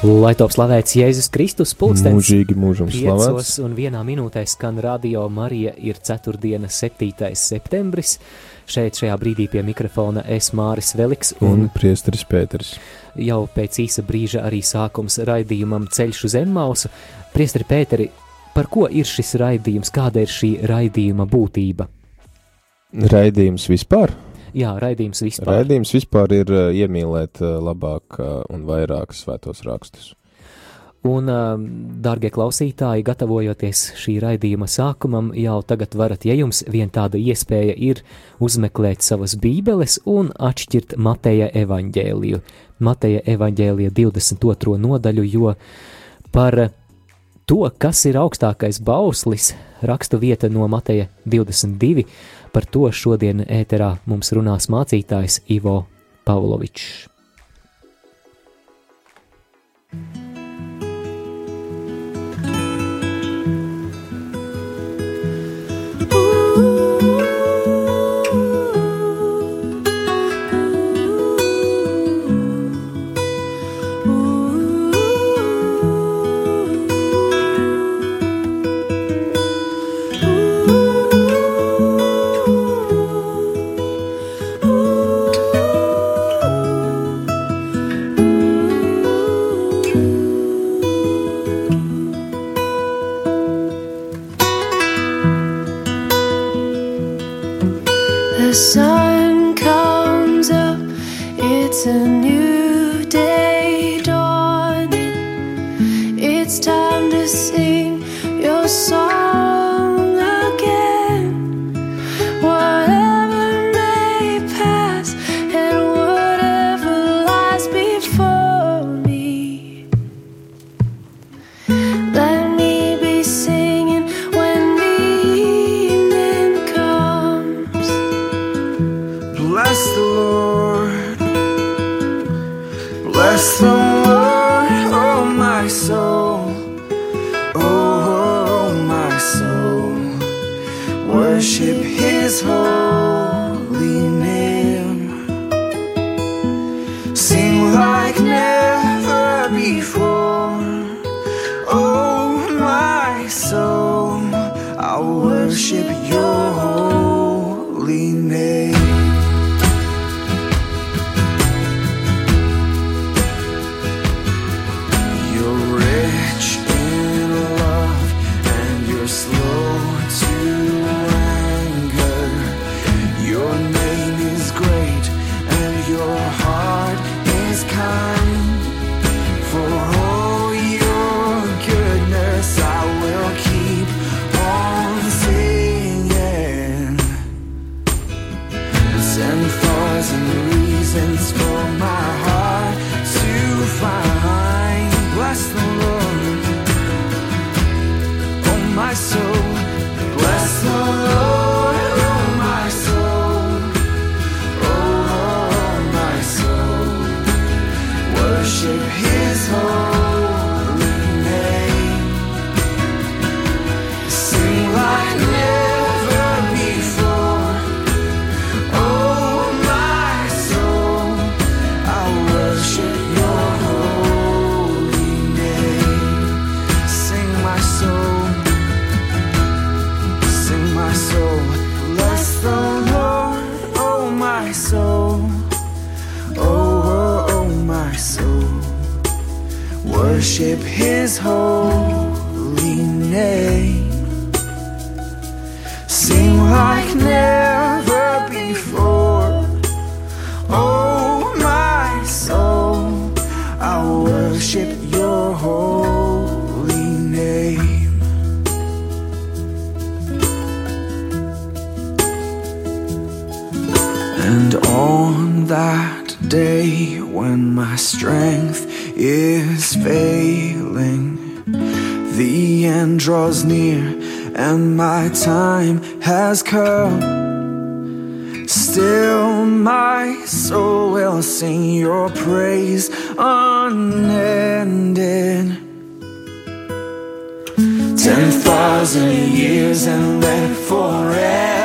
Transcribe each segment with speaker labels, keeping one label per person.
Speaker 1: Lai top slavēts Jēzus Kristus, pulkstenis
Speaker 2: Mūžīgi mūžam slavēts.
Speaker 1: un vienā minūtē skan radio Marija ir ceturtdiena 7. septembris. Šeit šajā brīdī pie mikrofona es Māris Veliks
Speaker 2: Un
Speaker 1: un
Speaker 2: priesteris Pēteris.
Speaker 1: jau pēc īsa brīža arī sākums raidījumam Ceļš uz Emmausu. Priesteri Pēteri, par ko ir šis raidījums, kāda ir šī raidījuma būtība?
Speaker 2: Raidījums vispār.
Speaker 1: Jā, raidījums vispār.
Speaker 2: Raidījums vispār ir uh, iemīlēt uh, labāk uh, un vairāk svētos rakstus.
Speaker 1: Un, um, darbie klausītāji, gatavojoties šī raidījuma sākumam, jau tagad varat, ja jums vien tāda iespēja ir, uzmeklēt savas bībeles un atšķirt Mateja evaņģēliju. Mateja evaņģēlija 22. nodaļu, jo par to, kas ir augstākais bauslis, rakstu vieta no Mateja 22. Par to šodien ēterā mums runās mācītājs Ivo Pavlovičs.
Speaker 3: The sun comes up, it's a new day
Speaker 4: thousand reasons for whole draws near and my time has come. Still, my soul will sing your praise unending. Ten thousand years and then forevermore.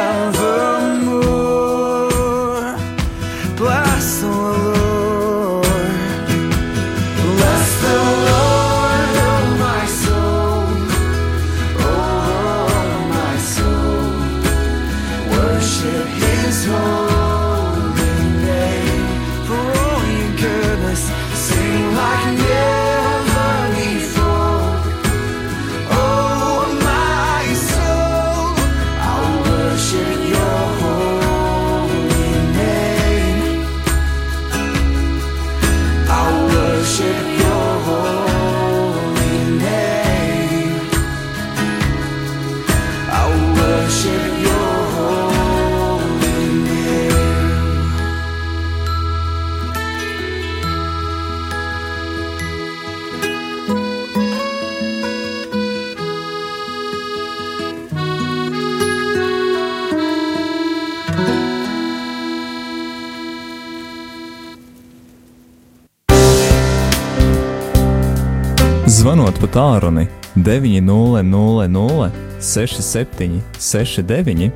Speaker 5: Zvanot pa tālruni 900 67 69,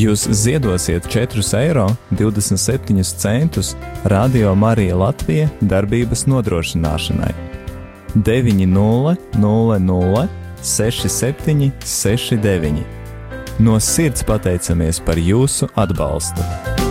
Speaker 5: jūs ziedosiet 4,27 eiro Radio Marija Latvija darbības nodrošināšanai. 900 67 69. No sirds pateicamies par jūsu atbalstu!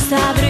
Speaker 6: Klusums, īstā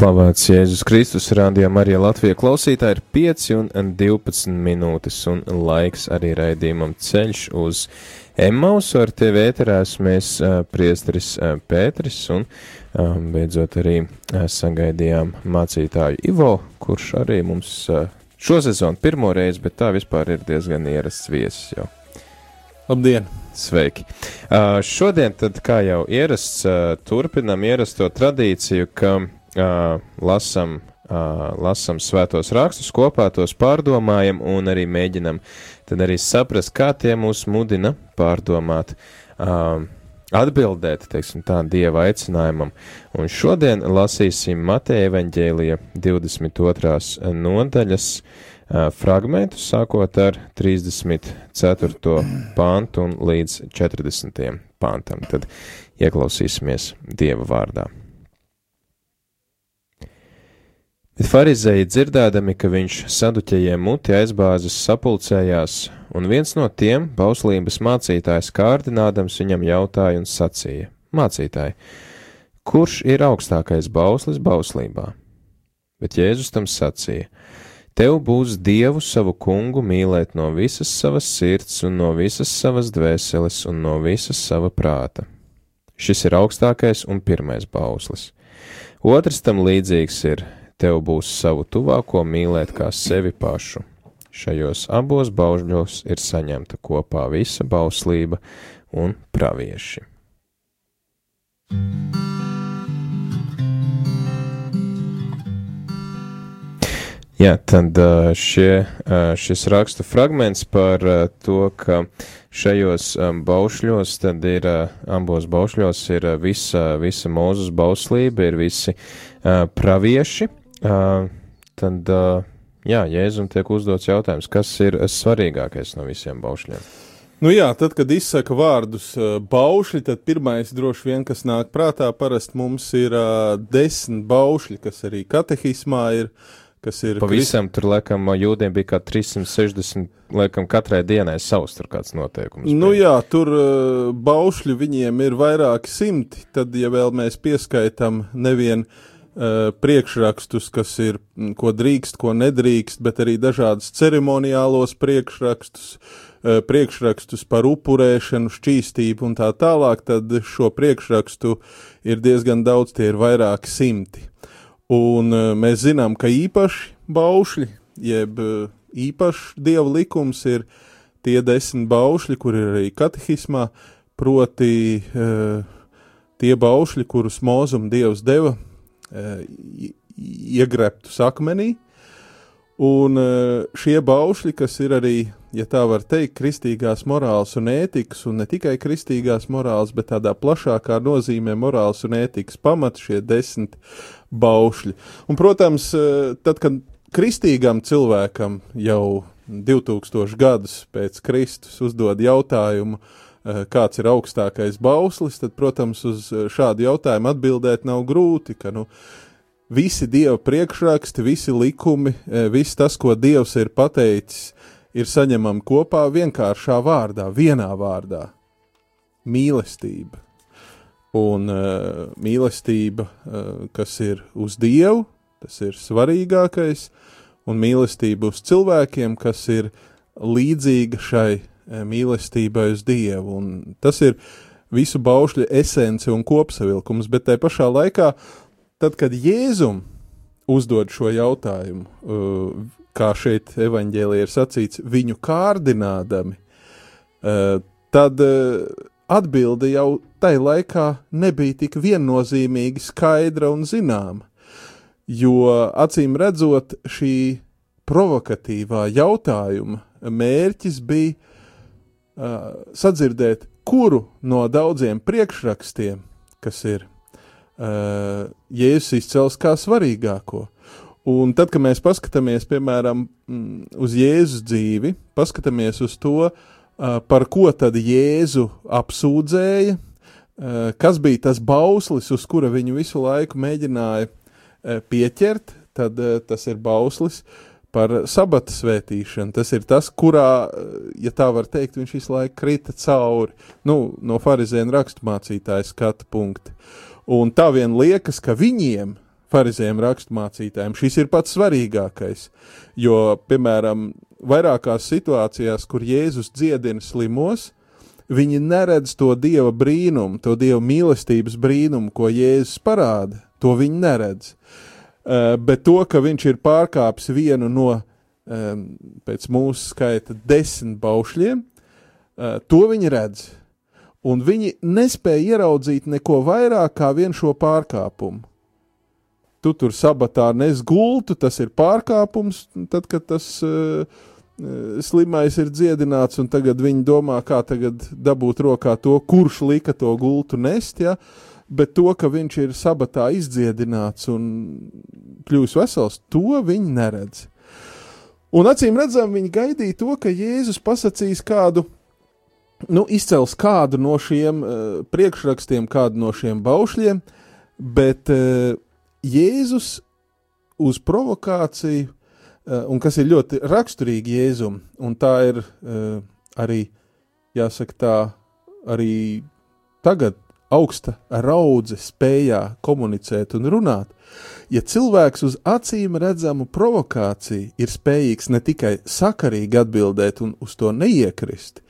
Speaker 2: Slavēts Jēzus Kristus, rādījumā arī Latvijas klausītāji ir 5 un 12 minūtes, un laiks arī raidījumam ceļš uz Emmausu ar tevi ēterās mēs priesteris Pēteris un beidzot arī sagaidījām mācītāju Ivo, kurš arī mums šo sezonu pirmo reizi, bet tā vispār ir diezgan ierasts viesis jau.
Speaker 7: Labdien!
Speaker 2: Sveiki! Uh, šodien, tad, kā jau ierasts, uh, turpinam ierasto tradīciju, ka uh, lasam, lasam svētos rakstus kopā, tos pārdomājam un arī mēģinam tad arī saprast, kā tie mūs mudina pārdomāt atbildēt, teiksim tā, Dieva aicinājumam. Un šodien lasīsim Mateja evaņģēlija 22. nodaļas fragmentus, sākot ar 34. pāntu un līdz 40. pāntam. Tad ieklausīsimies Dieva vārdā. Bet farizēji dzirdēdami, ka viņš saduķējiem muti aizbāzes sapulcējās, un viens no tiem, bauslības mācītājs kārdinādams, viņam jautāja un sacīja: Mācītāji, kurš ir augstākais bauslis bauslībā? Bet Jēzus tam sacīja: Tev būs Dievu savu kungu mīlēt no visas savas sirds un no visas savas dvēseles un no visas sava prāta. Šis ir augstākais un pirmais bauslis. Otrs tam līdzīgs ir: Tev būs savu tuvāko mīlēt kā sevi pašu. Šajos abos baušļos ir saņemta kopā visa bauslība un pravieši. Jā, tad šie, šis rakstu fragments par to, ka šajos baušļos, tad ir ā, abos baušļos ir visa, visa mūzes bauslība, ir visi pravieši. Ā, Tad, ā, jā, Jēzum tiek uzdots jautājums, kas ir svarīgākais no visiem baušļiem?
Speaker 7: Nu jā, tad, kad izsaka vārdus uh, baušļi, tad pirmais droši vien, kas nāk prātā, parasti mums ir uh, desmit baušļi, kas arī katehismā ir, kas ir
Speaker 2: Pavisam tur, laikam, jūdiem bija kā 360, laikam, katrai dienai savs tur kāds noteikums.
Speaker 7: Nu
Speaker 2: bija.
Speaker 7: jā, tur uh, baušļu viņiem ir vairāki simti, tad, ja vēl mēs pieskaitam nevien uh, priekšrakstus, kas ir, mm, ko drīkst, ko nedrīkst, bet arī dažādas ceremoniālos priekšrakstus, uh, priekšrakstus par upurēšanu, šķīstību un tā tālāk, tad šo priekšrakstu ir diezgan daudz, tie ir vairāki simti. Un uh, mēs zinām, ka īpaši baušļi, jeb īpašs dieva likums ir tie desmit baušļi, kur ir arī katehismā, proti tie baušļi, kurus mūzum dievs deva iegrebtus akmenī, un uh, šie baušļi, kas ir arī, ja tā var teikt, kristīgās morāls un ētikas, un ne tikai kristīgās morāls, bet tādā plašākā nozīmē morāls un ētikas pamats, šie desmit baušļi. Un, protams, eh, tad, kad kristīgam cilvēkam jau 2000 gadus pēc Kristus uzdod jautājumu, eh, kāds ir augstākais bauslis, tad, protams, uz eh, šādu jautājumu atbildēt nav grūti, ka, nu, visi Dieva priekšraksti, visi likumi, eh, viss tas, ko Dievs ir pateicis, ir saņemami kopā vienkāršā vārdā, vienā vārdā - mīlestība. Un uh, mīlestība, uh, kas ir uz Dievu, tas ir svarīgākais, un mīlestība uz cilvēkiem, kas ir līdzīga šai mīlestībai uz Dievu. Un tas ir visu baušļu esence un kopsavilkums, bet tai pašā laikā, tad, kad Jēzum uzdod šo jautājumu, uh, kā šeit evaņģēlī ir sacīts, viņu kārdinādami, uh, tad atbilde jau tai laikā nebija tik viennozīmīgi skaidra un zināma, jo acīm redzot šī provokatīvā jautājuma mērķis bija uh, sadzirdēt, kuru no daudziem priekšrakstiem, kas ir uh, Jēzus izcels kā svarīgāko. Un tad, kad mēs paskatāmies, piemēram, mm, uz Jēzus dzīvi, paskatāmies uz to, uh, par ko tad Jēzu apsūdzēja, uh, kas bija tas bauslis, uz kura viņu visu laiku mēģināja uh, pieķert, tad uh, tas ir bauslis par sabata svētīšanu. Tas ir tas, kurā, uh, ja tā var teikt, viņš visu laiku krita cauri, nu, no farizēna raksturmācītāja skata punkta. Un tā vien liekas, ka viņiem, farizējiem raksturmācītājiem, šis ir pats svarīgākais. Jo, piemēram, vairākās situācijās, kur Jēzus dziedina slimos, viņi neredz to dieva brīnumu, to dieva mīlestības brīnumu, ko Jēzus parāda. To viņi neredz. Uh, bet to, ka viņš ir pārkāpis vienu no, pēc mūsu skaita, desmit baušļiem, uh, to viņi redz. Un viņi nespēja ieraudzīt neko vairāk kā vien šo pārkāpumu. Tu tur sabatā nes gultu, tas ir pārkāpums, tad, kad tas uh, eh, slimais ir dziedināts, un tagad viņi domā, kā tagad dabūt rokā to, kurš lika to gultu nest, ja? Bet to, ka viņš ir sabatā izdziedināts un kļūs vesels, to viņi neredz. Un acīm redzam, viņi gaidīja to, ka Jēzus pasakīs kādu, nu, izcels kādu no šiem uh, priekšrakstiem, kādu no šiem baušļiem, bet uh, Jēzus uz provokāciju, uh, un kas ir ļoti raksturīgi Jēzum, un tā ir uh, arī, jāsaka tā, arī tagad augsta raudze spējā komunicēt un runāt. Ja cilvēks uz acīm redzamu provokāciju ir spējīgs ne tikai sakarīgi atbildēt un uz to neiekrist,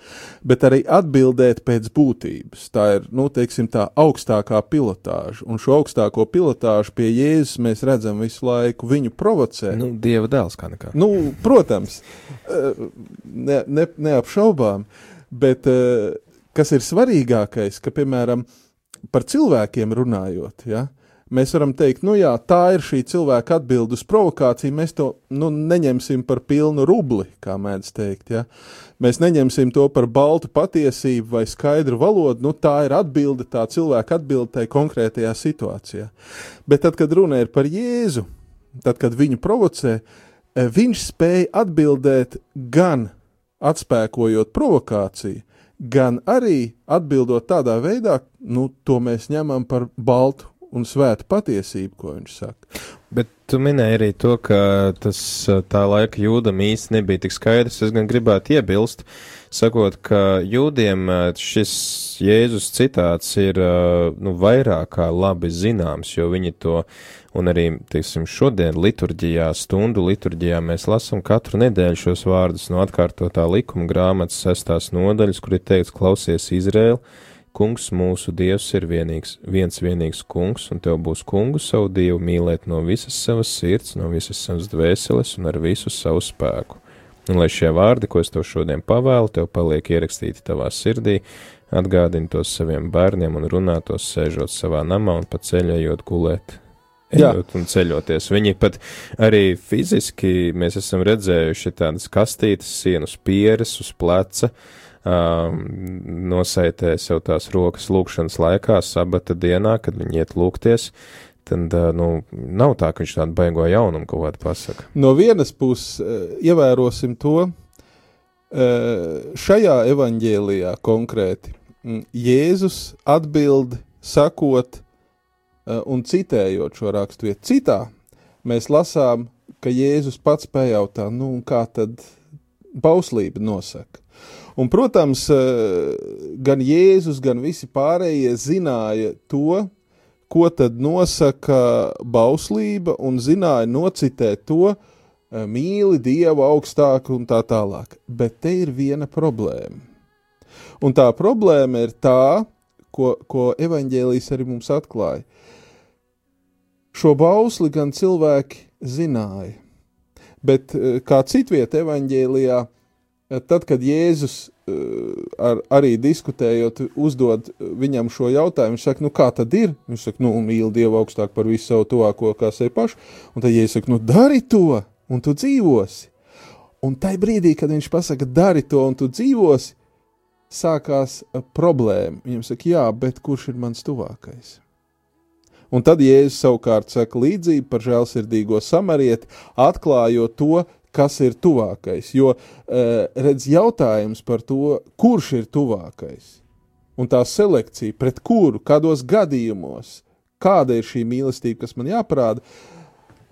Speaker 7: bet arī atbildēt pēc būtības, tā ir, nu, teiksim, tā augstākā pilotāža. Un šo augstāko pilotāžu pie Jēzus mēs redzam visu laiku. Viņu provocē.
Speaker 2: Nu, dieva dēls kā nekā.
Speaker 7: Nu, protams, ne, ne, neapšaubām, bet kas ir svarīgākais, ka, piemēram, par cilvēkiem runājot, ja, mēs varam teikt, nu jā, tā ir šī cilvēka atbilde uz provokāciju, mēs to nu, neņemsim par pilnu rubli, kā mēdz teikt, ja. Mēs neņemsim to par baltu patiesību vai skaidru valodu, nu tā ir atbilde, tā cilvēka atbilde tai konkrētajā situācijā. Bet tad, kad runa ir par Jēzu, tad, kad viņu provocē, eh, viņš spēja atbildēt gan atspēkojot provokāciju, gan arī atbildot tādā veidā, nu, to mēs ņemam par baltu un svētu patiesību, ko viņš saka.
Speaker 2: Bet tu minēji arī to, ka tas tā laika jūdam īsti nebija tik skaidrs. Es gan gribētu iebilst, sakot, ka jūdiem šis Jēzus citāts ir nu, vairāk kā labi zināms, jo viņi to, un arī, teiksim, šodien liturģijā, stundu liturģijā mēs lasam katru nedēļu šos vārdus no atkārtotā likuma grāmatas sestās nodaļas, kur ir teikts klausies Izrēlu Kungs mūsu Dievs ir vienīgs, viens vienīgs kungs, un tev būs kungu savu dievu mīlēt no visas savas sirds, no visas savas dvēseles un ar visu savu spēku. Un lai šie vārdi, ko es tev šodien pavēlu, tev paliek ierakstīti tavā sirdī, atgādini tos saviem bērniem un runā tos sēžot savā namā un pa ceļojot gulēt.
Speaker 7: Jā.
Speaker 2: Ejot un ceļoties. Viņi pat arī fiziski mēs esam redzējuši tādas kastītes, sienas pieres uz pleca, um, nosaitē sev tās rokas lūkšanas laikā, sabata dienā, kad viņi iet lūgties, tad, nu, nav tā, ka viņš tādu baigo jaunumu kaut kādu pasaka.
Speaker 7: No vienas puses, ievērosim to, šajā evaņģēlijā konkrēti Jēzus atbild sakot un citējot šo raksturvietu. Citā mēs lasām, ka Jēzus pats pajautā, nu, kā tad bauslība nosaka. Un, protams, gan Jēzus, gan visi pārējie zināja to, ko tad nosaka bauslība, un zināja nocitēt to, eh, mīli Dievu augstāk un tā tālāk. Bet te ir viena problēma. Un tā problēma ir tā, ko, ko evaņģēlijas arī mums atklāja. Šo bausli gan cilvēki zināja, bet eh, kā citvieta evaņģēlijā, tad, kad Jēzus eh, ar, arī diskutējot, uzdod viņam šo jautājumu, viņš saka, nu kā tad ir? Viņš saka, nu mīli Dievu augstāk par visu savu tuvāko kā sevi pašu, un tad Jēzus saka, nu dari to, un tu dzīvosi. Un tai brīdī, kad viņš pasaka, dari to, un tu dzīvosi, sākās eh, problēma. Viņam saka, jā, bet kurš ir mans tuvākais? Un tad Jēzus savukārt saka līdzību par žēlsirdīgo samarieti, atklājot to, kas ir tuvākais. Jo, uh, redz, jautājums par to, kurš ir tuvākais, un tā selekcija, pret kuru, kādos gadījumos, kāda ir šī mīlestība, kas man jāparāda,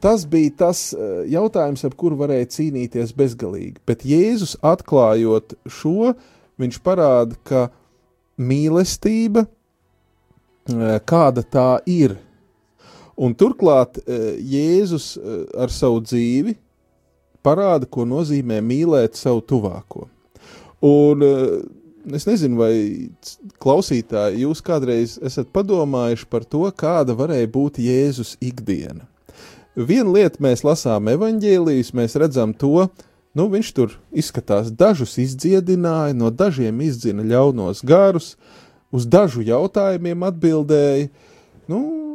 Speaker 7: tas bija tas uh, jautājums, ap kuru varēja cīnīties bezgalīgi. Bet Jēzus atklājot šo, viņš parāda, ka mīlestība, uh, kāda tā ir, Un turklāt eh, Jēzus eh, ar savu dzīvi parāda, ko nozīmē mīlēt savu tuvāko. Un eh, es nezinu, vai klausītāji, jūs kādreiz esat padomājuši par to, kāda varēja būt Jēzus ikdiena. Viena lieta mēs lasām evaņģēlijas, mēs redzam to, nu viņš tur izskatās dažus izdziedināja, no dažiem izdzina ļaunos garus, uz dažu jautājumiem atbildēja, nu,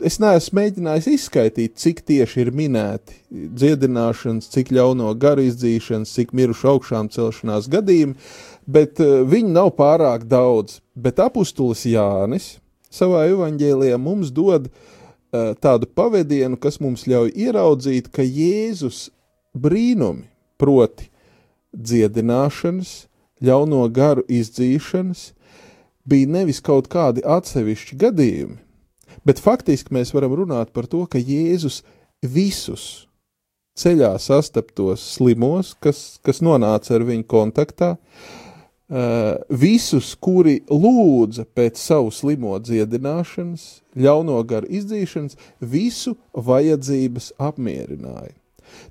Speaker 7: es neesmu mēģinājis izskaidrot, cik tieši ir minēti dziedināšanas, cik ļauno garu izdzīšanas, cik mirušu augšām celšanās gadījumi, bet uh, viņi nav pārāk daudz. Bet apustulis Jānis savā evaņģēlijā mums dod uh, tādu pavadienu, kas mums ļauj ieraudzīt, ka Jēzus brīnumi, proti, dziedināšanas, ļauno garu izdzīšanas, bija nevis kaut kādi atsevišķi gadījumi, bet faktiski mēs varam runāt par to, ka Jēzus visus ceļā sastaptos slimos, kas, kas nonāca ar viņu kontaktā, uh, visus, kuri lūdza pēc savu slimo dziedināšanas, ļauno garu izdzīšanas, visu vajadzības apmierināja.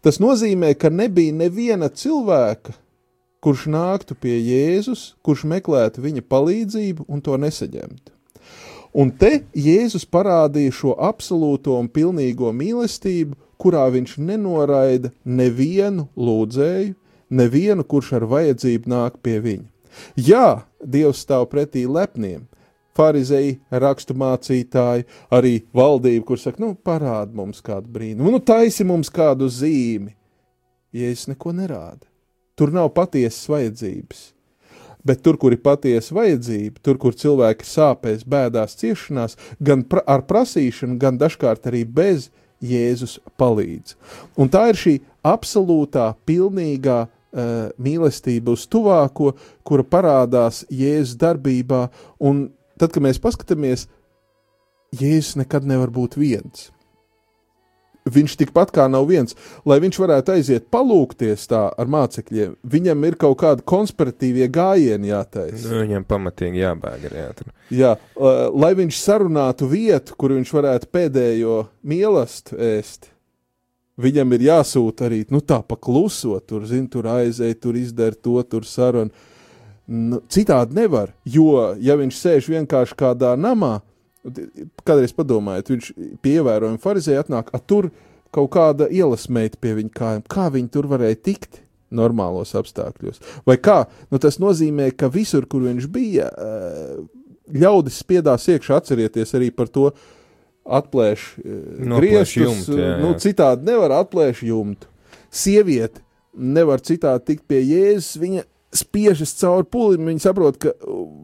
Speaker 7: Tas nozīmē, ka nebija neviena cilvēka, kurš nāktu pie Jēzus, kurš meklētu viņa palīdzību un to nesaņemtu. Un te Jēzus parādīja šo absolūto un pilnīgo mīlestību, kurā viņš nenoraida nevienu lūdzēju, nevienu, kurš ar vajadzību nāk pie viņa. Jā, Dievs stāv pretī lepniem, Pharizēji, rakstu mācītāji, arī valdība, kur saka, nu, parāda mums kādu brīnumu, nu, taisi mums kādu zīmi. Jēzus neko nerāda. Tur nav patiesas vajadzības. Bet tur, kur ir patiesa vajadzība, tur, kur cilvēki sāpēs, bēdās, ciešanās, gan pra ar prasīšanu, gan dažkārt arī bez Jēzus palīdz. Un tā ir šī absolūtā, pilnīgā uh, mīlestība uz tuvāko, kura parādās Jēzus darbībā. Un tad, kad mēs paskatāmies, Jēzus nekad nevar būt viens. Viņš tikpat kā nav viens, lai viņš varētu aiziet palūkties tā ar mācekļiem. Viņam ir kaut kādi konspiratīvie gājieni jātaisa.
Speaker 2: Nu, viņam pamatīgi jābēg arī ātri.
Speaker 7: Jā, lai viņš sarunātu vietu, kur viņš varētu pēdējo mīlestību ēst. Viņam ir jāsūta arī nu, tā pakluso, tur, zin, tur aizēj, tur izdara to, tur sarunu. Nu, citādi nevar, jo, ja viņš sēž vienkārši kādā namā, kādreiz padomājiet, viņš pie ievērojuma farizēja atnāk, a tur kaut kāda ielas meita pie viņa kājām. Kā viņi tur varēja tikt normālos apstākļos? Vai kā? Nu, tas nozīmē, ka visur, kur viņš bija, eh, ļaudis spiedās iekšā, atcerieties arī par to atplēš eh, griestus, nu, citādi nevar atplēš jumtu. Sieviete nevar citādi tikt pie Jēzus, viņa spiežas cauri pulim, viņa saprot, ka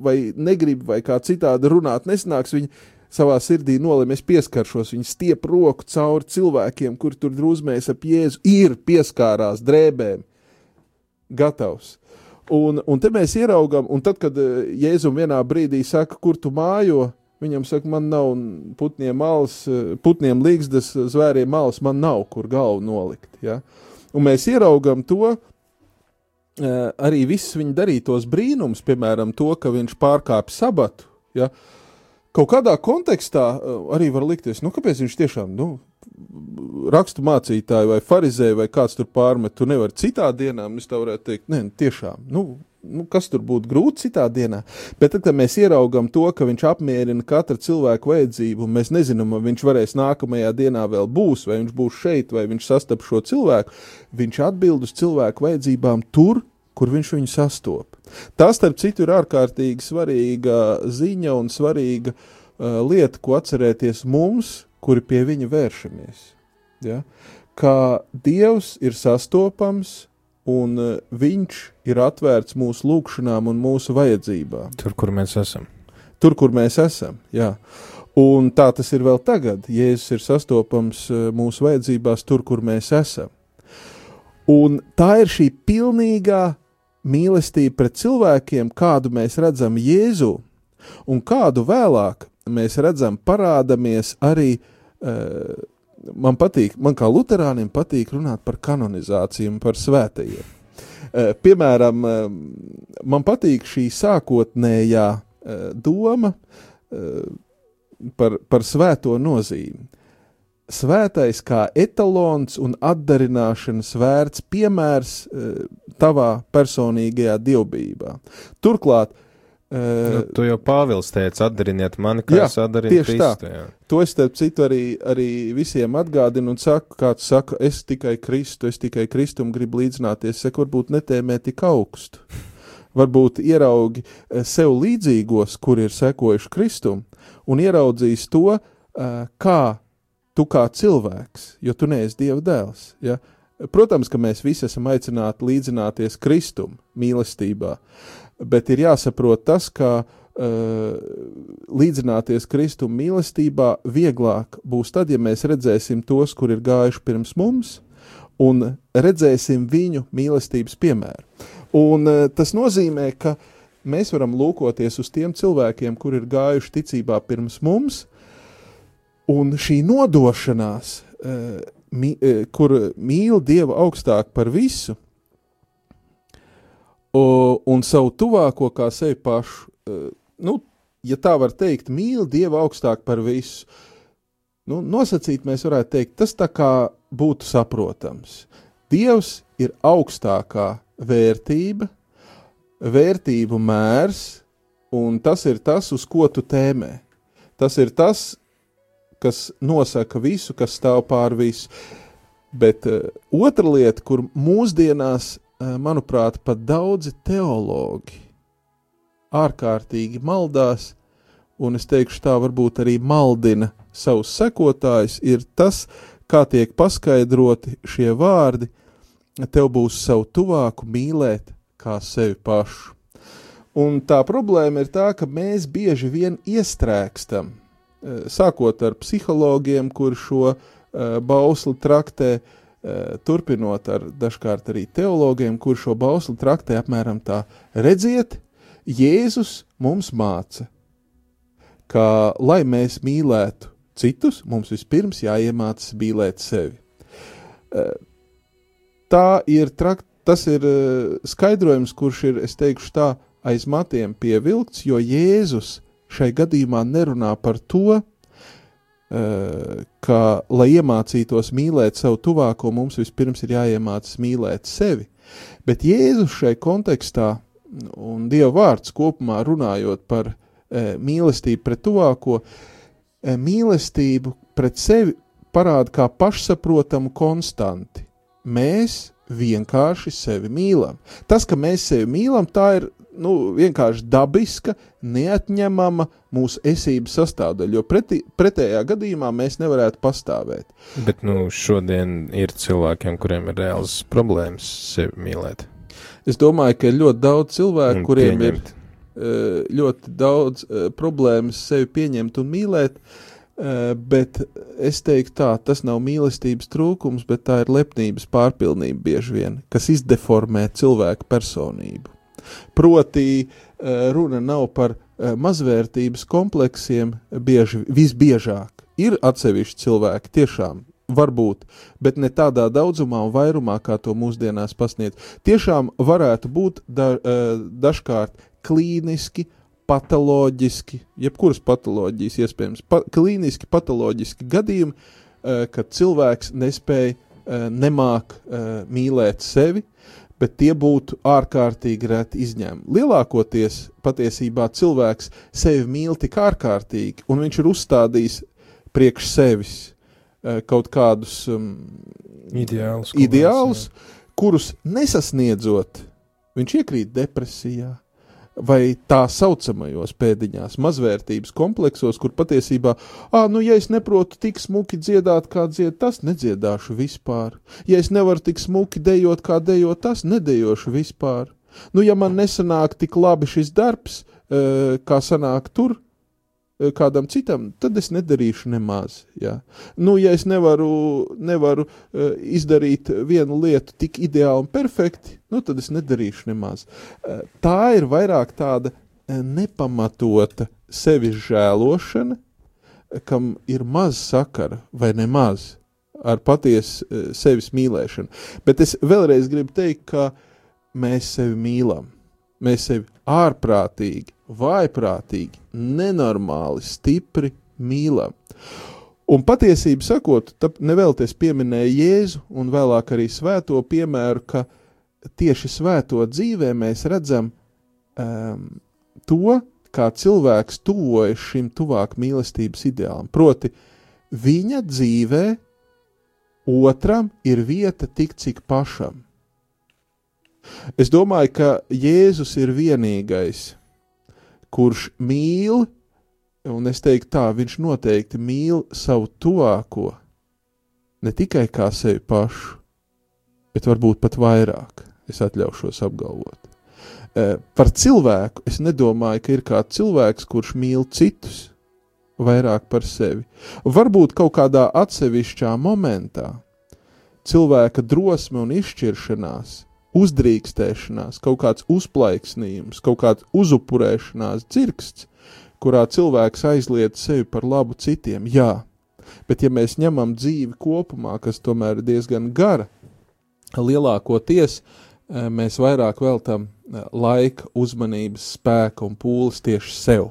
Speaker 7: vai negrib, vai kā citādi runāt nesanāks, viņa savā sirdī nolēma, es pieskaršos, viņa stiep roku cauri cilvēkiem, kur tur drūzmējas ap Jēzu, ir pieskārās drēbēm, gatavs. Un, un te mēs ieraugam, un tad, kad eh, Jēzum vienā brīdī saka, kur tu mājo, viņam saka, man nav putniem malas, eh, putniem līgzdas, zvēriem malas, man nav, kur galvu nolikt, ja? Un mēs ieraugam to, eh, arī visus viņa darītos brīnums, piemēram, to, ka viņš pārkāpj sabatu, ja? kaut kādā kontekstā eh, arī var likties, nu, kāpēc viņš tiešām, nu, rakstu mācītāji vai farizēji vai kāds tur pārmet, tu nevari citā dienā, es tā varētu teikt, nē, nu, tiešām, nu, nu, kas tur būtu grūti citā dienā, bet tad, kad mēs ieraugam to, ka viņš apmierina katra cilvēku vajadzību, un mēs nezinām, vai viņš varēs nākamajā dienā vēl būs, vai viņš būs šeit, vai viņš sastap šo cilvēku, viņš atbild uz cilvēku vajadzībām tur, kur viņš viņu sastop. Tas, starp citu, ir ārkārtīgi svarīga ziņa un svarīga uh, lieta, ko atcerēties mums, kuri pie viņa vēršamies. Ja? Kā Dievs ir sastopams un uh, viņš ir atvērts mūsu lūgšanām un mūsu vajadzībām.
Speaker 2: Tur, kur mēs esam.
Speaker 7: Tur, kur mēs esam. Jā. Un tā tas ir vēl tagad. Jēzus ir sastopams uh, mūsu vajadzībās, tur, kur mēs esam. Un tā ir šī pilnīgā mīlestība pret cilvēkiem, kādu mēs redzam Jēzu, un kādu vēlāk mēs redzam parādamies arī. Uh, man patīk, man kā luterānim patīk runāt par kanonizāciju un par svētajiem. Uh, piemēram, uh, man patīk šī sākotnējā uh, doma par, par svēto nozīmi. Svētais kā etalons un atdarināšanas vērts piemērs tavā personīgajā dievbijā. Turklāt,
Speaker 2: Nu,
Speaker 7: uh,
Speaker 2: tu jau Pāvils teica, atdariniet mani, kā
Speaker 7: Jā,
Speaker 2: es atdarinu
Speaker 7: tieši tā.
Speaker 2: Kristu. Jā.
Speaker 7: To es starp citu arī, arī visiem atgādinu un saku, kāds saka, es tikai Kristu, es tikai Kristum gribu līdzināties. Es saku, varbūt netēmē tik augstu. Varbūt ieraugi eh, sev līdzīgos, kur ir sekojuši Kristum, un ieraudzījis to, uh, kā tu kā cilvēks, jo tu neesi Dieva dēls. Ja? Protams, ka mēs visi esam aicināti līdzināties Kristum mīlestībā, bet ir jāsaprot tas, ka uh, līdzināties Kristum mīlestībā vieglāk būs tad, ja mēs redzēsim tos, kur ir gājuši pirms mums, un redzēsim viņu mīlestības piemēru. Un uh, tas nozīmē, ka mēs varam lūkoties uz tiem cilvēkiem, kur ir gājuši ticībā pirms mums, un šī nodošanās, uh, mi, kur mīl Dievu augstāk par visu, o, un savu tuvāko kā sevi pašu, uh, nu, ja tā var teikt, mīl Dievu augstāk par visu. Nu, nosacīt mēs varētu teikt, tas tā kā būtu saprotams. Dievs ir augstākā vērtība, vērtību mērs, un tas ir tas, uz ko tu tēmē. Tas ir tas, kas nosaka visu, kas stāv pār visu. Bet uh, otra lieta, kur mūsdienās, manuprāt, pat daudzi teologi ārkārtīgi maldās, un es teikšu tā varbūt arī maldina savus sekotājus, ir tas, kā tiek paskaidroti šie vārdi, tev būs savu tuvāku mīlēt kā sevi pašu. Un tā problēma ir tā, ka mēs bieži vien iestrēgstam, eh, sākot ar psihologiem, kur šo uh, bausli traktē, uh, turpinot ar dažkārt arī teologiem, kur šo bausli traktē apmēram tā, redziet, Jēzus mums māca, ka, lai mēs mīlētu citus, mums vispirms jāiemācās mīlēt sevi. Uh, tā ir trakt, tas ir uh, skaidrojums, kurš ir, es teikšu tā, aiz matiem pievilkts, jo Jēzus šai gadījumā nerunā par to, ka, lai iemācītos mīlēt savu tuvāko, mums vispirms ir jāiemācās mīlēt sevi. Bet Jēzus šai kontekstā un Dieva vārds kopumā runājot par uh, mīlestību pret tuvāko, uh, mīlestību pret sevi parāda kā pašsaprotamu konstanti. Mēs vienkārši sevi mīlam. Tas, ka mēs sevi mīlam, tā ir nu, vienkārši dabiska, neatņemama mūsu esības sastāvdaļa, jo pretī, pretējā gadījumā mēs nevarētu pastāvēt.
Speaker 2: Bet nu, šodien ir cilvēkiem, kuriem ir reāls problēmas sevi mīlēt.
Speaker 7: Es domāju, ka ir ļoti daudz cilvēku, kuriem
Speaker 2: pieņemt.
Speaker 7: ir eh, ļoti daudz eh, problēmas sevi pieņemt un mīlēt, eh, bet es teiktu tā, tas nav mīlestības trūkums, bet tā ir lepnības pārpilnība bieži vien, kas izdeformē cilvēku personību. Proti, eh, runa nav par eh, mazvērtības kompleksiem bieži, visbiežāk. Ir atsevišķi cilvēki tiešām, varbūt, bet ne tādā daudzumā un vairumā, kā to mūsdienās pasniedz. Tiešām varētu būt da, eh, dažkārt klīniski, patoloģiski, jebkuras patoloģijas iespējams, pa, klīniski patoloģiski gadījumi, kad cilvēks nespēja, nemāk mīlēt sevi, bet tie būtu ārkārtīgi reti izņēmumi. Lielākoties patiesībā cilvēks sevi mīl tik ārkārtīgi, un viņš ir uzstādījis priekš sevis eh, kaut kādus um,
Speaker 2: Ideāls.
Speaker 7: ideālus, kurus nesasniedzot, viņš iekrīt depresijā. Vai tā saucamajos pēdiņās, mazvērtības kompleksos, kur patiesībā, ah, nu, ja es neprotu tik smuki dziedāt, kā dzied, tas nedziedāšu vispār. Ja es nevaru tik smuki dejot, kā dejot, tas nedejošu vispār. Nu, ja man nesanāk tik labi šis darbs, kā sanāk tur, kādam citam, tad es nedarīšu nemaz. Jā. Nu, ja es nevaru, nevaru uh, izdarīt vienu lietu tik ideāli un perfekti, nu, tad es nedarīšu nemaz. Uh, tā ir vairāk tāda nepamatota sevis žēlošana, kam ir maz sakara vai nemaz ar patiesu sevis mīlēšanu. Bet es vēlreiz gribu teikt, ka mēs sevi mīlam. Mēs sevi ārprātīgi, vājprātīgi, nenormāli, stipri mīlam. Un patiesību sakot, nevēlties pieminēja Jēzu un vēlāk arī svēto piemēru, ka tieši svēto dzīvē mēs redzam um, to, kā cilvēks tuvojas šim tuvāk mīlestības ideālam. Proti, viņa dzīvē otram ir vieta tik, cik pašam. Es domāju, ka Jēzus ir vienīgais, kurš mīl un es teiktu tā, viņš noteikti mīl savu tuvāko ne tikai kā sevi pašu, bet varbūt pat vairāk, es atļaušos apgalvot. Eh, Par cilvēku es nedomāju, ka ir kāds cilvēks, kurš mīl citus vairāk par sevi. Varbūt kaut kādā atsevišķā momentā cilvēka drosme un izšķiršanās, uzdrīkstēšanās, kaut kāds uzplaiksnījums, kaut kāds uzupurēšanās dzirksts, kurā cilvēks aizliet sevi par labu citiem, jā. Bet ja mēs ņemam dzīvi kopumā, kas tomēr ir diezgan gara, lielākoties eh, mēs vairāk veltam eh, laika, uzmanības, spēka un pūles tieši sev.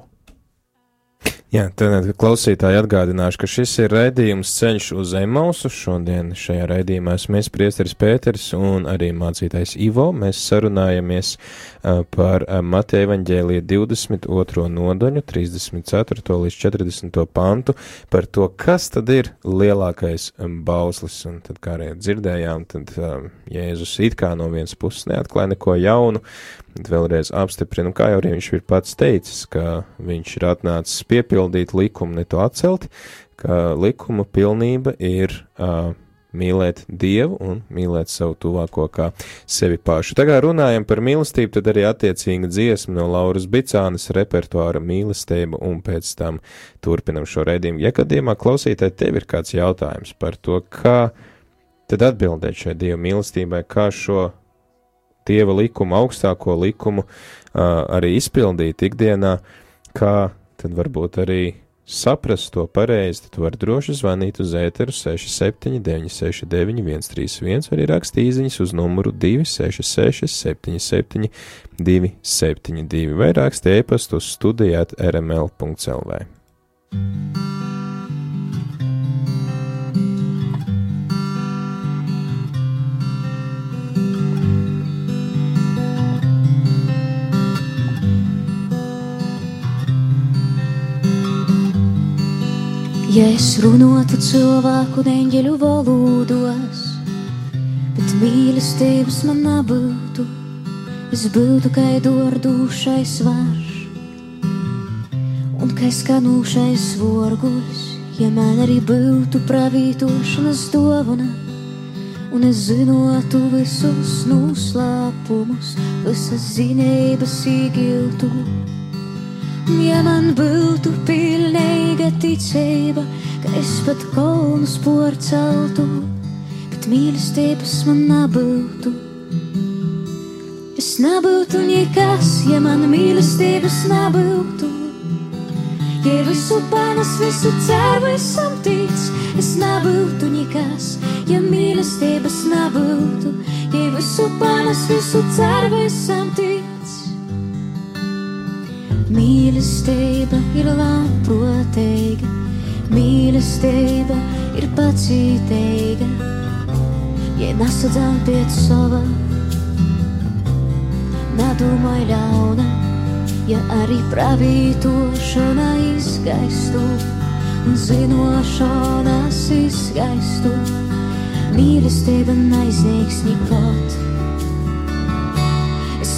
Speaker 2: Jā, tad klausītāji atgādināšu, ka šis ir raidījums ceļš uz Emausu. Šodien šajā raidījumā esmu es, Priesteris Pēters un arī mācītājs Ivo. Mēs sarunājamies par Mateja evaņģēlija 22. nodaļu, 34. līdz 40. pantu, par to, kas tad ir lielākais bauslis. Un tad, kā arī dzirdējām, tad Jēzus it kā no vienas puses neatklāja neko jaunu, bet vēlreiz apstiprina, kā jau arī viņš ir pats teicis, ka viņš ir atnācis piepildīt likumu, ne to atcelt, ka likuma pilnība ir uh, mīlēt Dievu un mīlēt savu tuvāko kā sevi pašu. Tagad runājam par mīlestību, tad arī attiecīga dziesma no Lauras Bicānas repertuāra mīlestība un pēc tam turpinam šo redzījumu. Ja gadījumā klausītāji tev ir kāds jautājums par to, kā tad atbildēt šai Dieva mīlestībai, kā šo Dieva likumu, augstāko likumu uh, arī izpildīt ikdienā, kā tad varbūt arī saprast to pareizi, tad var droši zvanīt uz ēteru 679, 691, 131, vai arī rakstīt īsiņas uz numuru 266, 77, 272, vai rakstīt e-pastu uz studijāt rml.clv.
Speaker 8: Ja es runātu cilvēku neņģeļu valodos, bet mīlestības man nebūtu, es būtu kā dordūšais varš un kā skanūšais vorguļs, ja man arī būtu pravītošanas dovana. Un es zinātu visus noslēpumus, visas zinības īgiltu. Ja man būtu pilnīga ticība, ka es pat kolnus porceltu, bet mīlestības man nebūtu. Es nebūtu nekas, ja man mīlestības nebūtu. Ja visu panes, visu ceru, esam tic, es nebūtu nekas, ja mīlestības nebūtu. Ja visu panes, visu ceru, esam tic. Mīlestība ir labprātīga, mīlestība ir pacietīga. Ja nesadzām pēc sava, nedomāj ļauna, ja arī pravītošana izgaistu un zinošanas izgaistu. Mīlestība neizniegs nekot.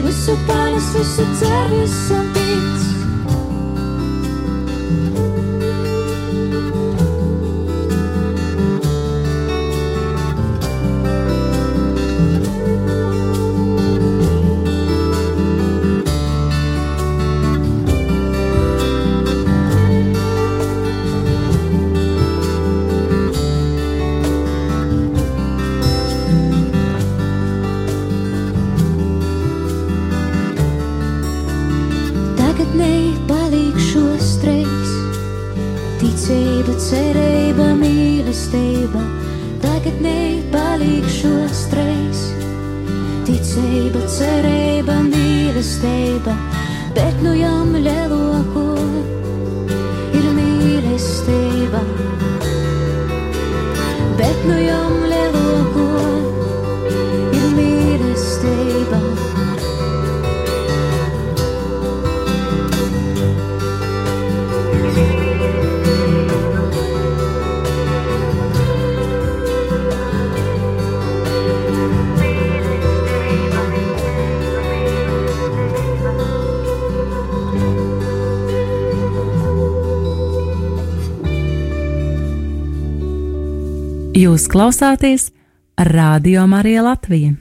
Speaker 8: Ja visu panes, visu ceru, esam
Speaker 9: Jūs klausāties Radio Marija Latvija.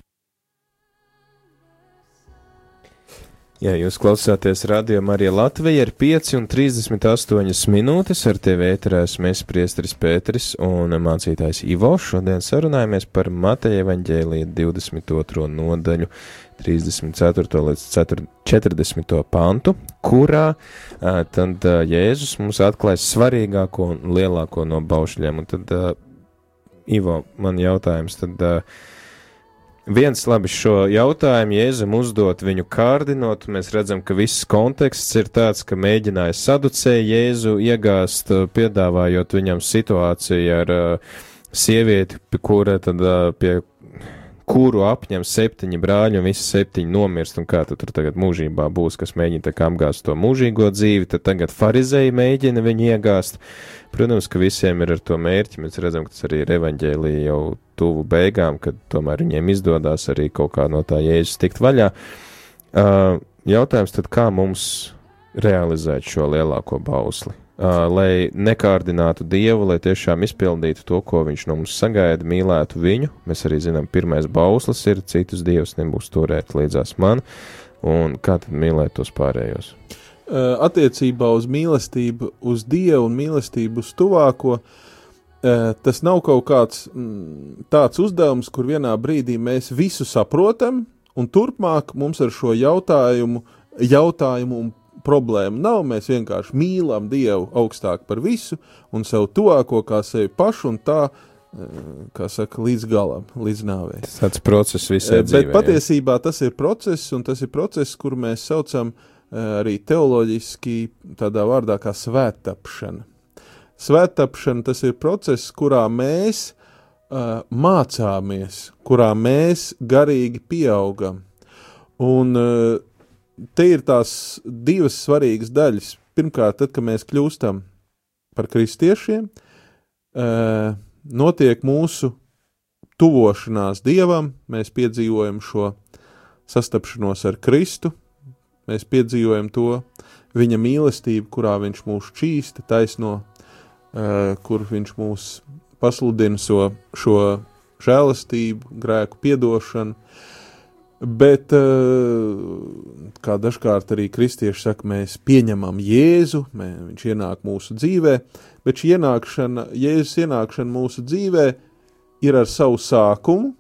Speaker 2: Jā, jūs klausāties radio Marija Latvija ir 5 un 38 minūtes ar tevi ēterēs mēs priesteris Pēteris un mācītājs Ivo. Šodien sarunājamies par Mateja evaņģēlija 22. nodaļu 34. līdz 4 40. pantu, kurā tad Jēzus mums atklājas svarīgāko un lielāko no baušļiem. Un tad, Ivo, man jautājums, tad ā, Viens labi šo jautājumu Jēzum uzdot viņu kārdinot, mēs redzam, ka viss konteksts ir tāds, ka mēģināja saducēju Jēzu iegāzt, uh, piedāvājot viņam situāciju ar uh, sievieti, kura tad uh, pie kuru apņem septiņi brāļi un visi septiņi nomirst, un kā tad tur tagad mūžībā būs, kas mēģina tā kā apgāzt to mūžīgo dzīvi, tad tagad farizēji mēģina viņu iegāzt. Protams, ka visiem ir ar to mērķi, mēs redzam, ka tas arī ir evaņģēlija jau tuvu beigām, kad tomēr viņiem izdodas arī kaut kā no tā jēzus tikt vaļā. Uh, jautājums tad, kā mums realizēt šo lielāko bausli? Uh, lai nekārdinātu Dievu, lai tiešām izpildītu to, ko Viņš no mums sagaida, mīlētu viņu. Mēs arī zinām, pirmais bauslis ir, citus dievus nebūs turēt līdzās man, un kā tad mīlēt tos pārējos?
Speaker 7: Uh, attiecībā uz mīlestību, uz Dievu un mīlestību uz tuvāko, uh, tas nav kaut kāds mm, tāds uzdevums, kur vienā brīdī mēs visu saprotam, un turpmāk mums ar šo jautājumu, jautājumu un problēmu nav. Mēs vienkārši mīlam Dievu augstāk par visu un sev tuvāko kā sevi pašu, un tā, uh, kā saka, līdz galam, līdz nāvei.
Speaker 2: Tas process visai
Speaker 7: Eh,
Speaker 2: dzīvē.
Speaker 7: Bet patiesībā tas ir process, un tas ir process, kur mēs saucam eh, arī teoloģiski tādā vārdā kā svēttapšana. Svēttapšana tas ir process, kurā mēs uh, mācāmies, kurā mēs garīgi pieaugam. Un uh, te ir tās divas svarīgas daļas. Pirmkārt, tad, kad mēs kļūstam par kristiešiem, uh, notiek mūsu tuvošanās Dievam, mēs piedzīvojam šo sastapšanos ar Kristu, mēs piedzīvojam to viņa mīlestību, kurā viņš mūs čīsta, taisno, uh, kur viņš mūs pasludina so, šo žēlastību, grēku piedošanu. Bet, uh, kā dažkārt arī kristieši saka, mēs pieņemam Jēzu, mē, viņš ienāk mūsu dzīvē, bet šī ienākšana, Jēzus ienākšana mūsu dzīvē ir ar savu sākumu,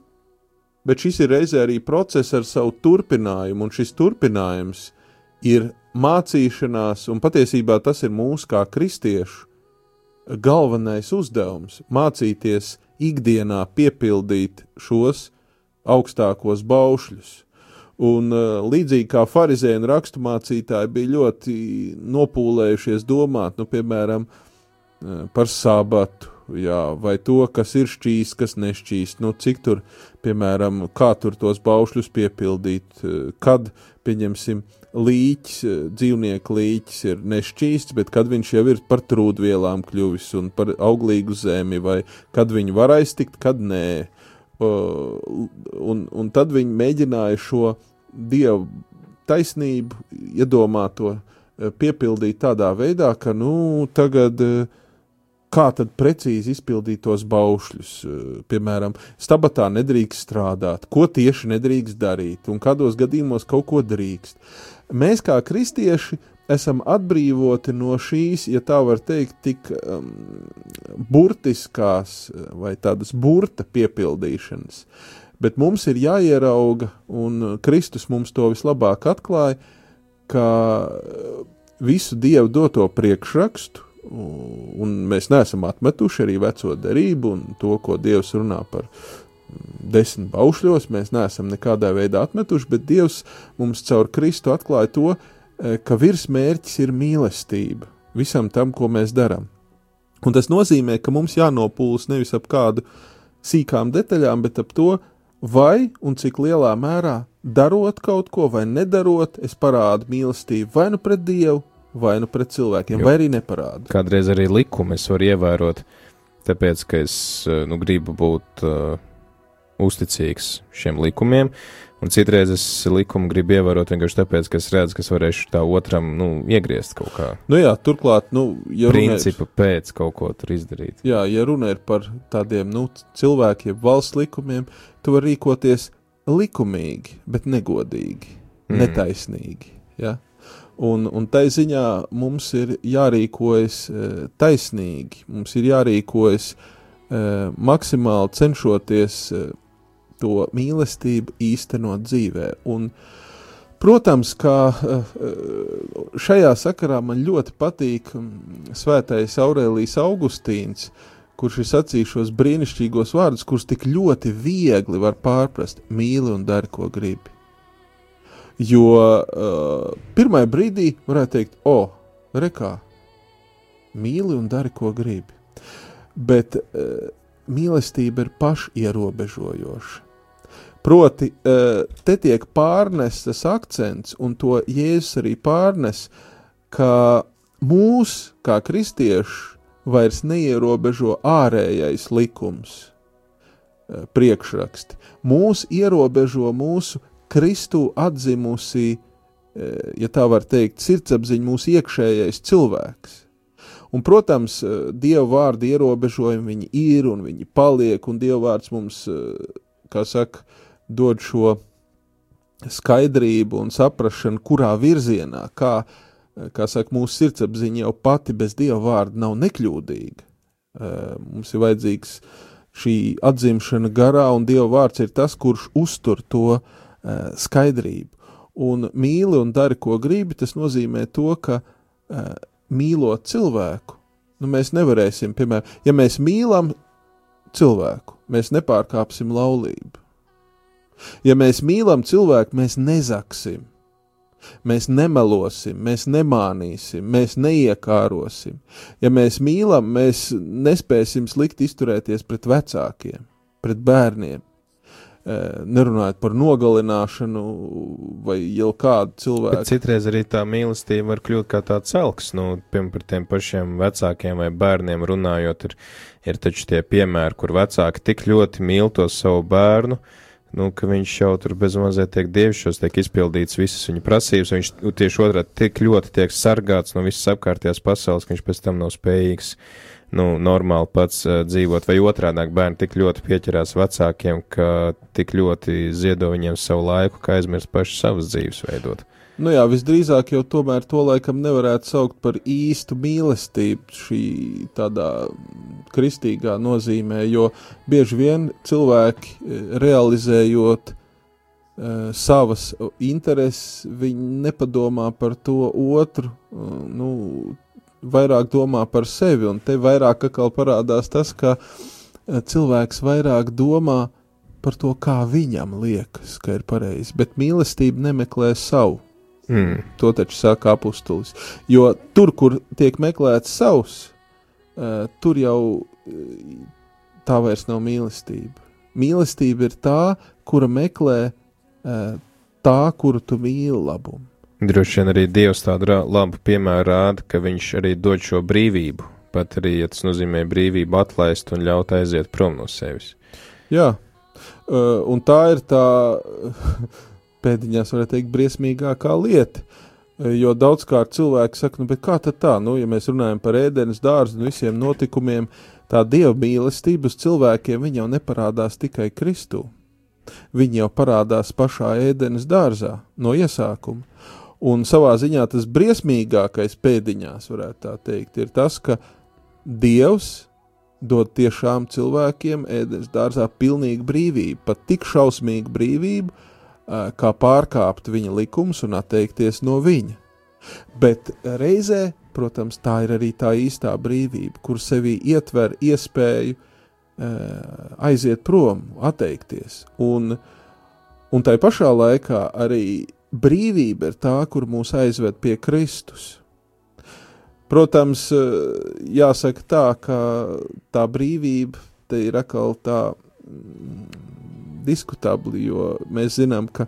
Speaker 7: bet šis ir reizē arī process ar savu turpinājumu, un šis turpinājums ir mācīšanās, un patiesībā tas ir mūsu kā kristiešu galvenais uzdevums - mācīties ikdienā piepildīt šos augstākos baušļus. Un uh, līdzīgi kā farizēji un raksturmācītāji bija ļoti nopūlējušies domāt, nu, piemēram, uh, par sabatu, jā, vai to, kas ir šķīsts, kas nešķīst, nu, cik tur, piemēram, kā tur tos baušļus piepildīt, uh, kad, pieņemsim, līķis, dzīvnieku līķis ir nešķīsts, bet kad viņš jau ir par trūdvielām kļuvis un par auglīgu zemi, vai kad viņu var aiztikt, kad nē. Uh, un, un tad viņi mēģināja šo dievu taisnību, iedomāto, uh, piepildīt tādā veidā, ka, nu, tagad uh, kā tad precīzi izpildīt tos baušļus. Piemēram, stabatā nedrīkst strādāt, ko tieši nedrīkst darīt un kādos gadījumos kaut ko drīkst. Mēs kā kristieši esam atbrīvoti no šīs, ja tā var teikt, tik um, burtiskās uh, vai tādas burta piepildīšanas. Bet mums ir jāierauga, un uh, Kristus mums to vislabāk atklāja, ka uh, visu Dievu doto priekšrakstu, un mēs neesam atmetuši arī veco derību un to, ko Dievs runā par mm, desmit baušļos, mēs neesam nekādā veidā atmetuši, bet Dievs mums caur Kristu atklāja to, eh, ka virsmērķis ir mīlestība visam tam, ko mēs darām. Un tas nozīmē, ka mums jānopūlas nevis ap kādu sīkām detaļām, bet ap to, vai un cik lielā mērā darot kaut ko vai nedarot, es parādu mīlestību vai nu pret Dievu, vai nu pret cilvēkiem,
Speaker 2: Jo.
Speaker 7: vai arī neparādu.
Speaker 2: Kādreiz arī likumu es varu ievērot, tāpēc, ka es eh, nu, gribu būt uh, uzticīgs šiem likumiem, un citreiz es likumu gribu ievērot vienkārši tāpēc, ka es redzu, ka es varēšu tā otram nu, iegriezt kaut kā
Speaker 7: Nu jā, turklāt, nu, ja runa ir-
Speaker 2: principa pēc kaut ko tur izdarīt.
Speaker 7: Jā, ja runa ir par tādiem nu, cilvēkiem, valsts likumiem, tu vari rīkoties likumīgi, bet negodīgi,
Speaker 2: Mm.
Speaker 7: mm. netaisnīgi. Ja? Un, un tai ziņā mums ir jārīkojas e, taisnīgi, mums ir jārīkojas e, maksimāli cenšoties e, to mīlestību īstenot dzīvē. Un, Protams, kā eh, eh, šajā sakarā man ļoti patīk mm, svētais Aurēlijs Augustīns, kurš ir sacījis šos brīnišķīgos vārdus, kurus tik ļoti viegli var pārprast - mīli un dari, ko gribi. Jo uh, pirmā brīdī varētu teikt, o, rekā, mīli un dari, ko gribi. Bet uh, mīlestība ir pašierobežojoša. Proti, eh, te tiek pārnestas akcents, un to Jēzus arī pārnes, ka mūs, kā kristieši, vairs neierobežo ārējais likums, eh, priekšraksti. Mūs ierobežo mūsu Kristu atzimusī, eh, ja tā var teikt, sirdsapziņa, mūsu iekšējais cilvēks. Un, protams, Dieva vārda ierobežojumi viņi ir un viņi paliek, un Dieva vārds mums, kā saka, dod šo skaidrību un saprašanu, kurā virzienā, kā, kā saka, mūsu sirdsapziņa jau pati bez Dieva vārda nav nekļūdīga. Eh, Mums ir vajadzīgs šī atzimšana garā, un Dieva vārds ir tas, kurš uztur to eh, skaidrību. Un mīli un dari, ko gribi, tas nozīmē to, ka eh, mīlot cilvēku, nu mēs nevarēsim, piemēram, ja mēs mīlam cilvēku, mēs nepārkāpsim laulību. Ja mēs mīlam cilvēku, mēs nezaksim, mēs nemelosim, mēs nemānīsim, mēs neiekārosim. Ja mēs mīlam, mēs nespēsim slikti izturēties pret vecākiem, pret bērniem. Nerunājot par nogalināšanu vai jau kādu
Speaker 2: Bet
Speaker 7: cilvēku.
Speaker 2: citreiz arī tā mīlestība var kļūt kā tāds elks, nu, piemēram, par tiem pašiem vecākiem vai bērniem runājot, ir, ir taču tie piemēri, kur vecāki tik ļoti mīl to savu bērnu, nu, ka viņš jau tur bezmazliet tiek dievišķos, tiek izpildīts visas viņa prasības, viņš tieši otrādi tik ļoti tiek sargāts no visas apkārtējās pasaules, ka viņš pēc tam nav spējīgs, nu, normāli pats uh, dzīvot, vai otrādāk bērni tik ļoti pieķerās vecākiem, ka tik ļoti ziedo viņiem savu laiku, ka aizmirst paši savas dzīves veidot.
Speaker 7: Nu jā, visdrīzāk jau tomēr to laikam nevarētu saukt par īstu mīlestību šī tādā kristīgā nozīmē, jo bieži vien cilvēki eh, realizējot uh, savas intereses, viņi nepadomā par to otru, uh, nu, vairāk domā par sevi, un te vairāk atkal parādās tas, ka cilvēks vairāk domā par to, kā viņam liekas, ka ir pareizi, bet mīlestība nemeklē savu.
Speaker 2: Mm.
Speaker 7: To taču saka apustulis. Jo tur, kur tiek meklēts savs, uh, tur jau uh, tā vairs nav mīlestība. Mīlestība ir tā, kura meklē uh, tā, kuru tu mīli labumu.
Speaker 2: Droši vien arī Dievs tādu labu piemēru rāda, ka viņš arī dod šo brīvību, pat arī, ja tas nozīmē brīvību atlaist un ļaut aiziet prom no sevis.
Speaker 7: Jā, uh, un tā ir tā pēdiņās, varētu teikt, briesmīgākā lieta. Uh, Jo daudzkārt cilvēki saka, nu, kā tā, nu, ja mēs runājam par ēdienas dārzu un visiem notikumiem, tā dieva mīlestība uz cilvēkiem jau neparādās tikai Kristū. Viņa jau parādās pašā ēdienas dārzā no iesākuma. Un savā ziņā tas briesmīgākais pēdiņās, varētu tā teikt, ir tas, ka Dievs dod tiešām cilvēkiem ēdienas dārzā pilnīgu brīvību, pat tik šausmīgu brīvību, kā pārkāpt viņa likumus un atteikties no viņa. Bet reizē, protams, tā ir arī tā īstā brīvība, kur sevī ietver iespēju ā, aiziet prom, atteikties. Un, un tai pašā laikā arī brīvība ir tā, kur mūs aizved pie Kristus. Protams, eh, jāsaka tā, ka tā brīvība te ir atkal tā mm, diskutabli, jo mēs zinām, ka,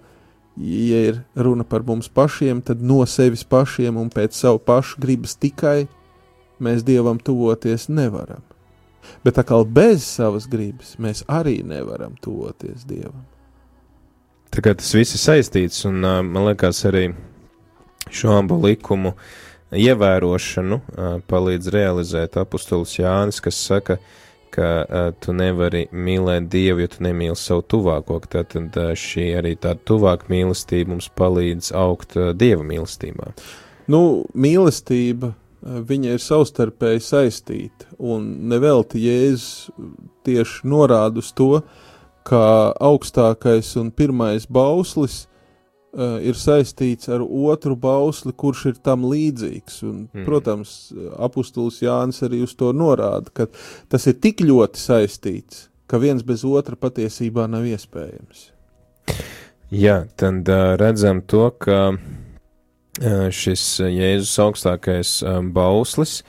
Speaker 7: ja ir runa par mums pašiem, tad no sevis pašiem un pēc savu pašu gribas tikai mēs Dievam tuvoties nevaram. Bet kā bez savas gribas mēs arī nevaram tuvoties Dievam.
Speaker 2: Tā kā tas viss ir saistīts, un man liekas, arī šo abu likumu ievērošanu palīdz realizēt apustulis Jānis, kas saka, ka uh, tu nevari mīlēt Dievu, ja tu nemīli savu tuvāko. Tad uh, šī arī tāda tuvāka mīlestība mums palīdz augt uh, Dieva mīlestībā.
Speaker 7: Nu, mīlestība viņa ir savstarpēji saistīta, un nevelti Jēzus tieši norāda uz to, ka augstākais un pirmais bauslis ir saistīts ar otru bausli, kurš ir tam līdzīgs. Un,
Speaker 2: Mm.
Speaker 7: Protams, apustulis Jānis arī uz to norāda, ka tas ir tik ļoti saistīts, ka viens bez otra patiesībā nav iespējams.
Speaker 2: Jā, tad uh, redzam to, ka uh, šis Jēzus augstākais um, bauslis,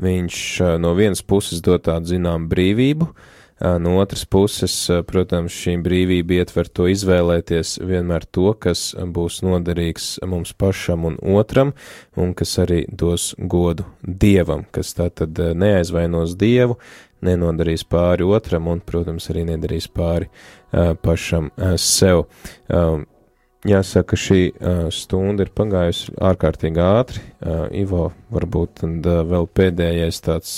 Speaker 2: viņš uh, no vienas puses dod tādu zinām brīvību, uh, no otras puses, protams, šī brīvība ietver to izvēlēties vienmēr to, kas būs noderīgs mums pašam un otram, un kas arī dos godu Dievam, kas tā tad uh, neaizvainos Dievu, nenodarīs pāri otram un, protams, arī nedarīs pāri uh, pašam uh, sev. Um, jāsaka, šī uh, stunda ir pagājusi ārkārtīgi ātri. Uh, Ivo, varbūt tad, uh, vēl pēdējais tāds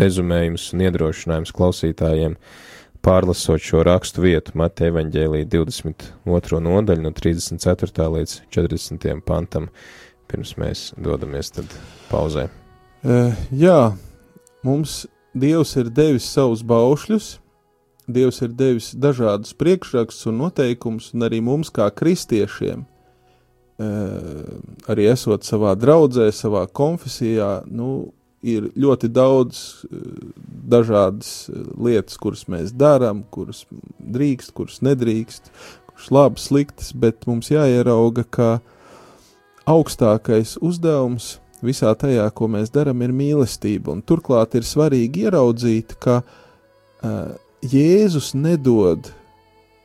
Speaker 2: rezumējums un iedrošinājums klausītājiem. Pārlasot šo rakstu vietu, Mateja Evanģēlī 22. nodaļu no 34. līdz 40. pantam, pirms mēs dodamies tad pauzē.
Speaker 7: Uh, jā, mums Dievs ir devis savus baušļus, Dievs ir devis dažādus priekšrakstus un noteikumus, un arī mums, kā kristiešiem, uh, arī esot savā draudzē, savā konfesijā, nu, ir ļoti daudz uh, dažādas uh, lietas, kuras mēs darām, kuras drīkst, kuras nedrīkst, kuras labas, sliktas, bet mums jāierauga, ka augstākais uzdevums visā tajā, ko mēs darām, ir mīlestība. Un turklāt ir svarīgi ieraudzīt, ka uh, Jēzus nedod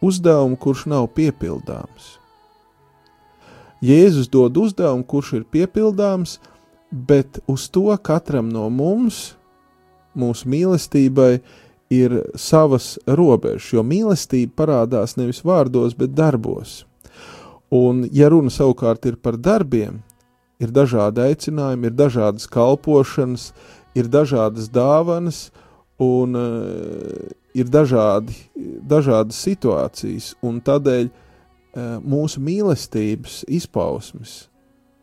Speaker 7: uzdevumu, kurš nav piepildāms. Jēzus dod uzdevumu, kurš ir piepildāms, bet uz to katram no mums, mūsu mīlestībai, ir savas robežas, jo mīlestība parādās nevis vārdos, bet darbos. Un, ja runa savukārt ir par darbiem, ir dažādi aicinājumi, ir dažādas kalpošanas, ir dažādas dāvanas un uh, ir dažādi, dažādas situācijas, un tādēļ uh, mūsu mīlestības izpausmes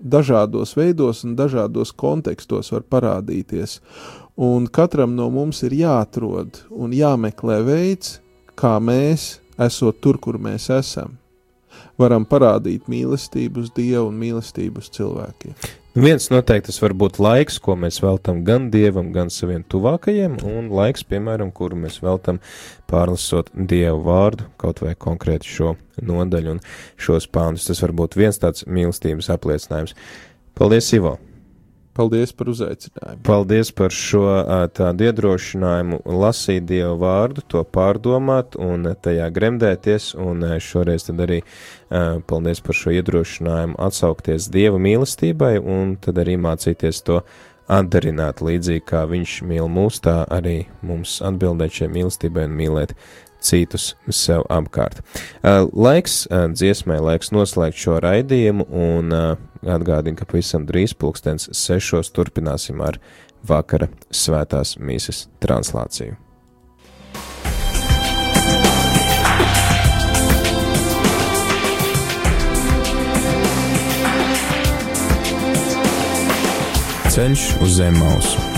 Speaker 7: dažādos veidos un dažādos kontekstos var parādīties. Un katram no mums ir jāatrod un jāmeklē veids, kā mēs, esot tur, kur mēs esam, varam parādīt mīlestību uz Dievu un mīlestību uz cilvēkiem.
Speaker 2: Viens noteikti tas var būt laiks, ko mēs veltam gan dievam, gan saviem tuvākajiem, un laiks, piemēram, kuru mēs veltam pārlasot dievu vārdu, kaut vai konkrēti šo nodaļu un šos pāntus. Tas var būt viens tāds mīlestības apliecinājums. Paldies, Ivo!
Speaker 7: Paldies par uzaicinājumu!
Speaker 2: Paldies par šo tādu iedrošinājumu lasīt Dievu vārdu, to pārdomāt un tajā gremdēties, un šoreiz tad arī paldies par šo iedrošinājumu atsaukties Dieva mīlestībai un tad arī mācīties to atdarināt līdzīgi kā viņš mīl mūs, tā arī mums atbildēt šai mīlestībai un mīlēt citus sev apkārt. Ā, Laiks ā, dziesmai, laiks noslēgt šo raidījumu un ā, atgādinu, ka pavisam drīz pulkstens sešos turpināsim ar vakara svētās mīsas translāciju.
Speaker 6: Ceļš uz zem mausu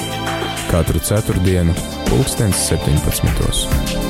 Speaker 6: katru ceturtdienu, pulkstens 17.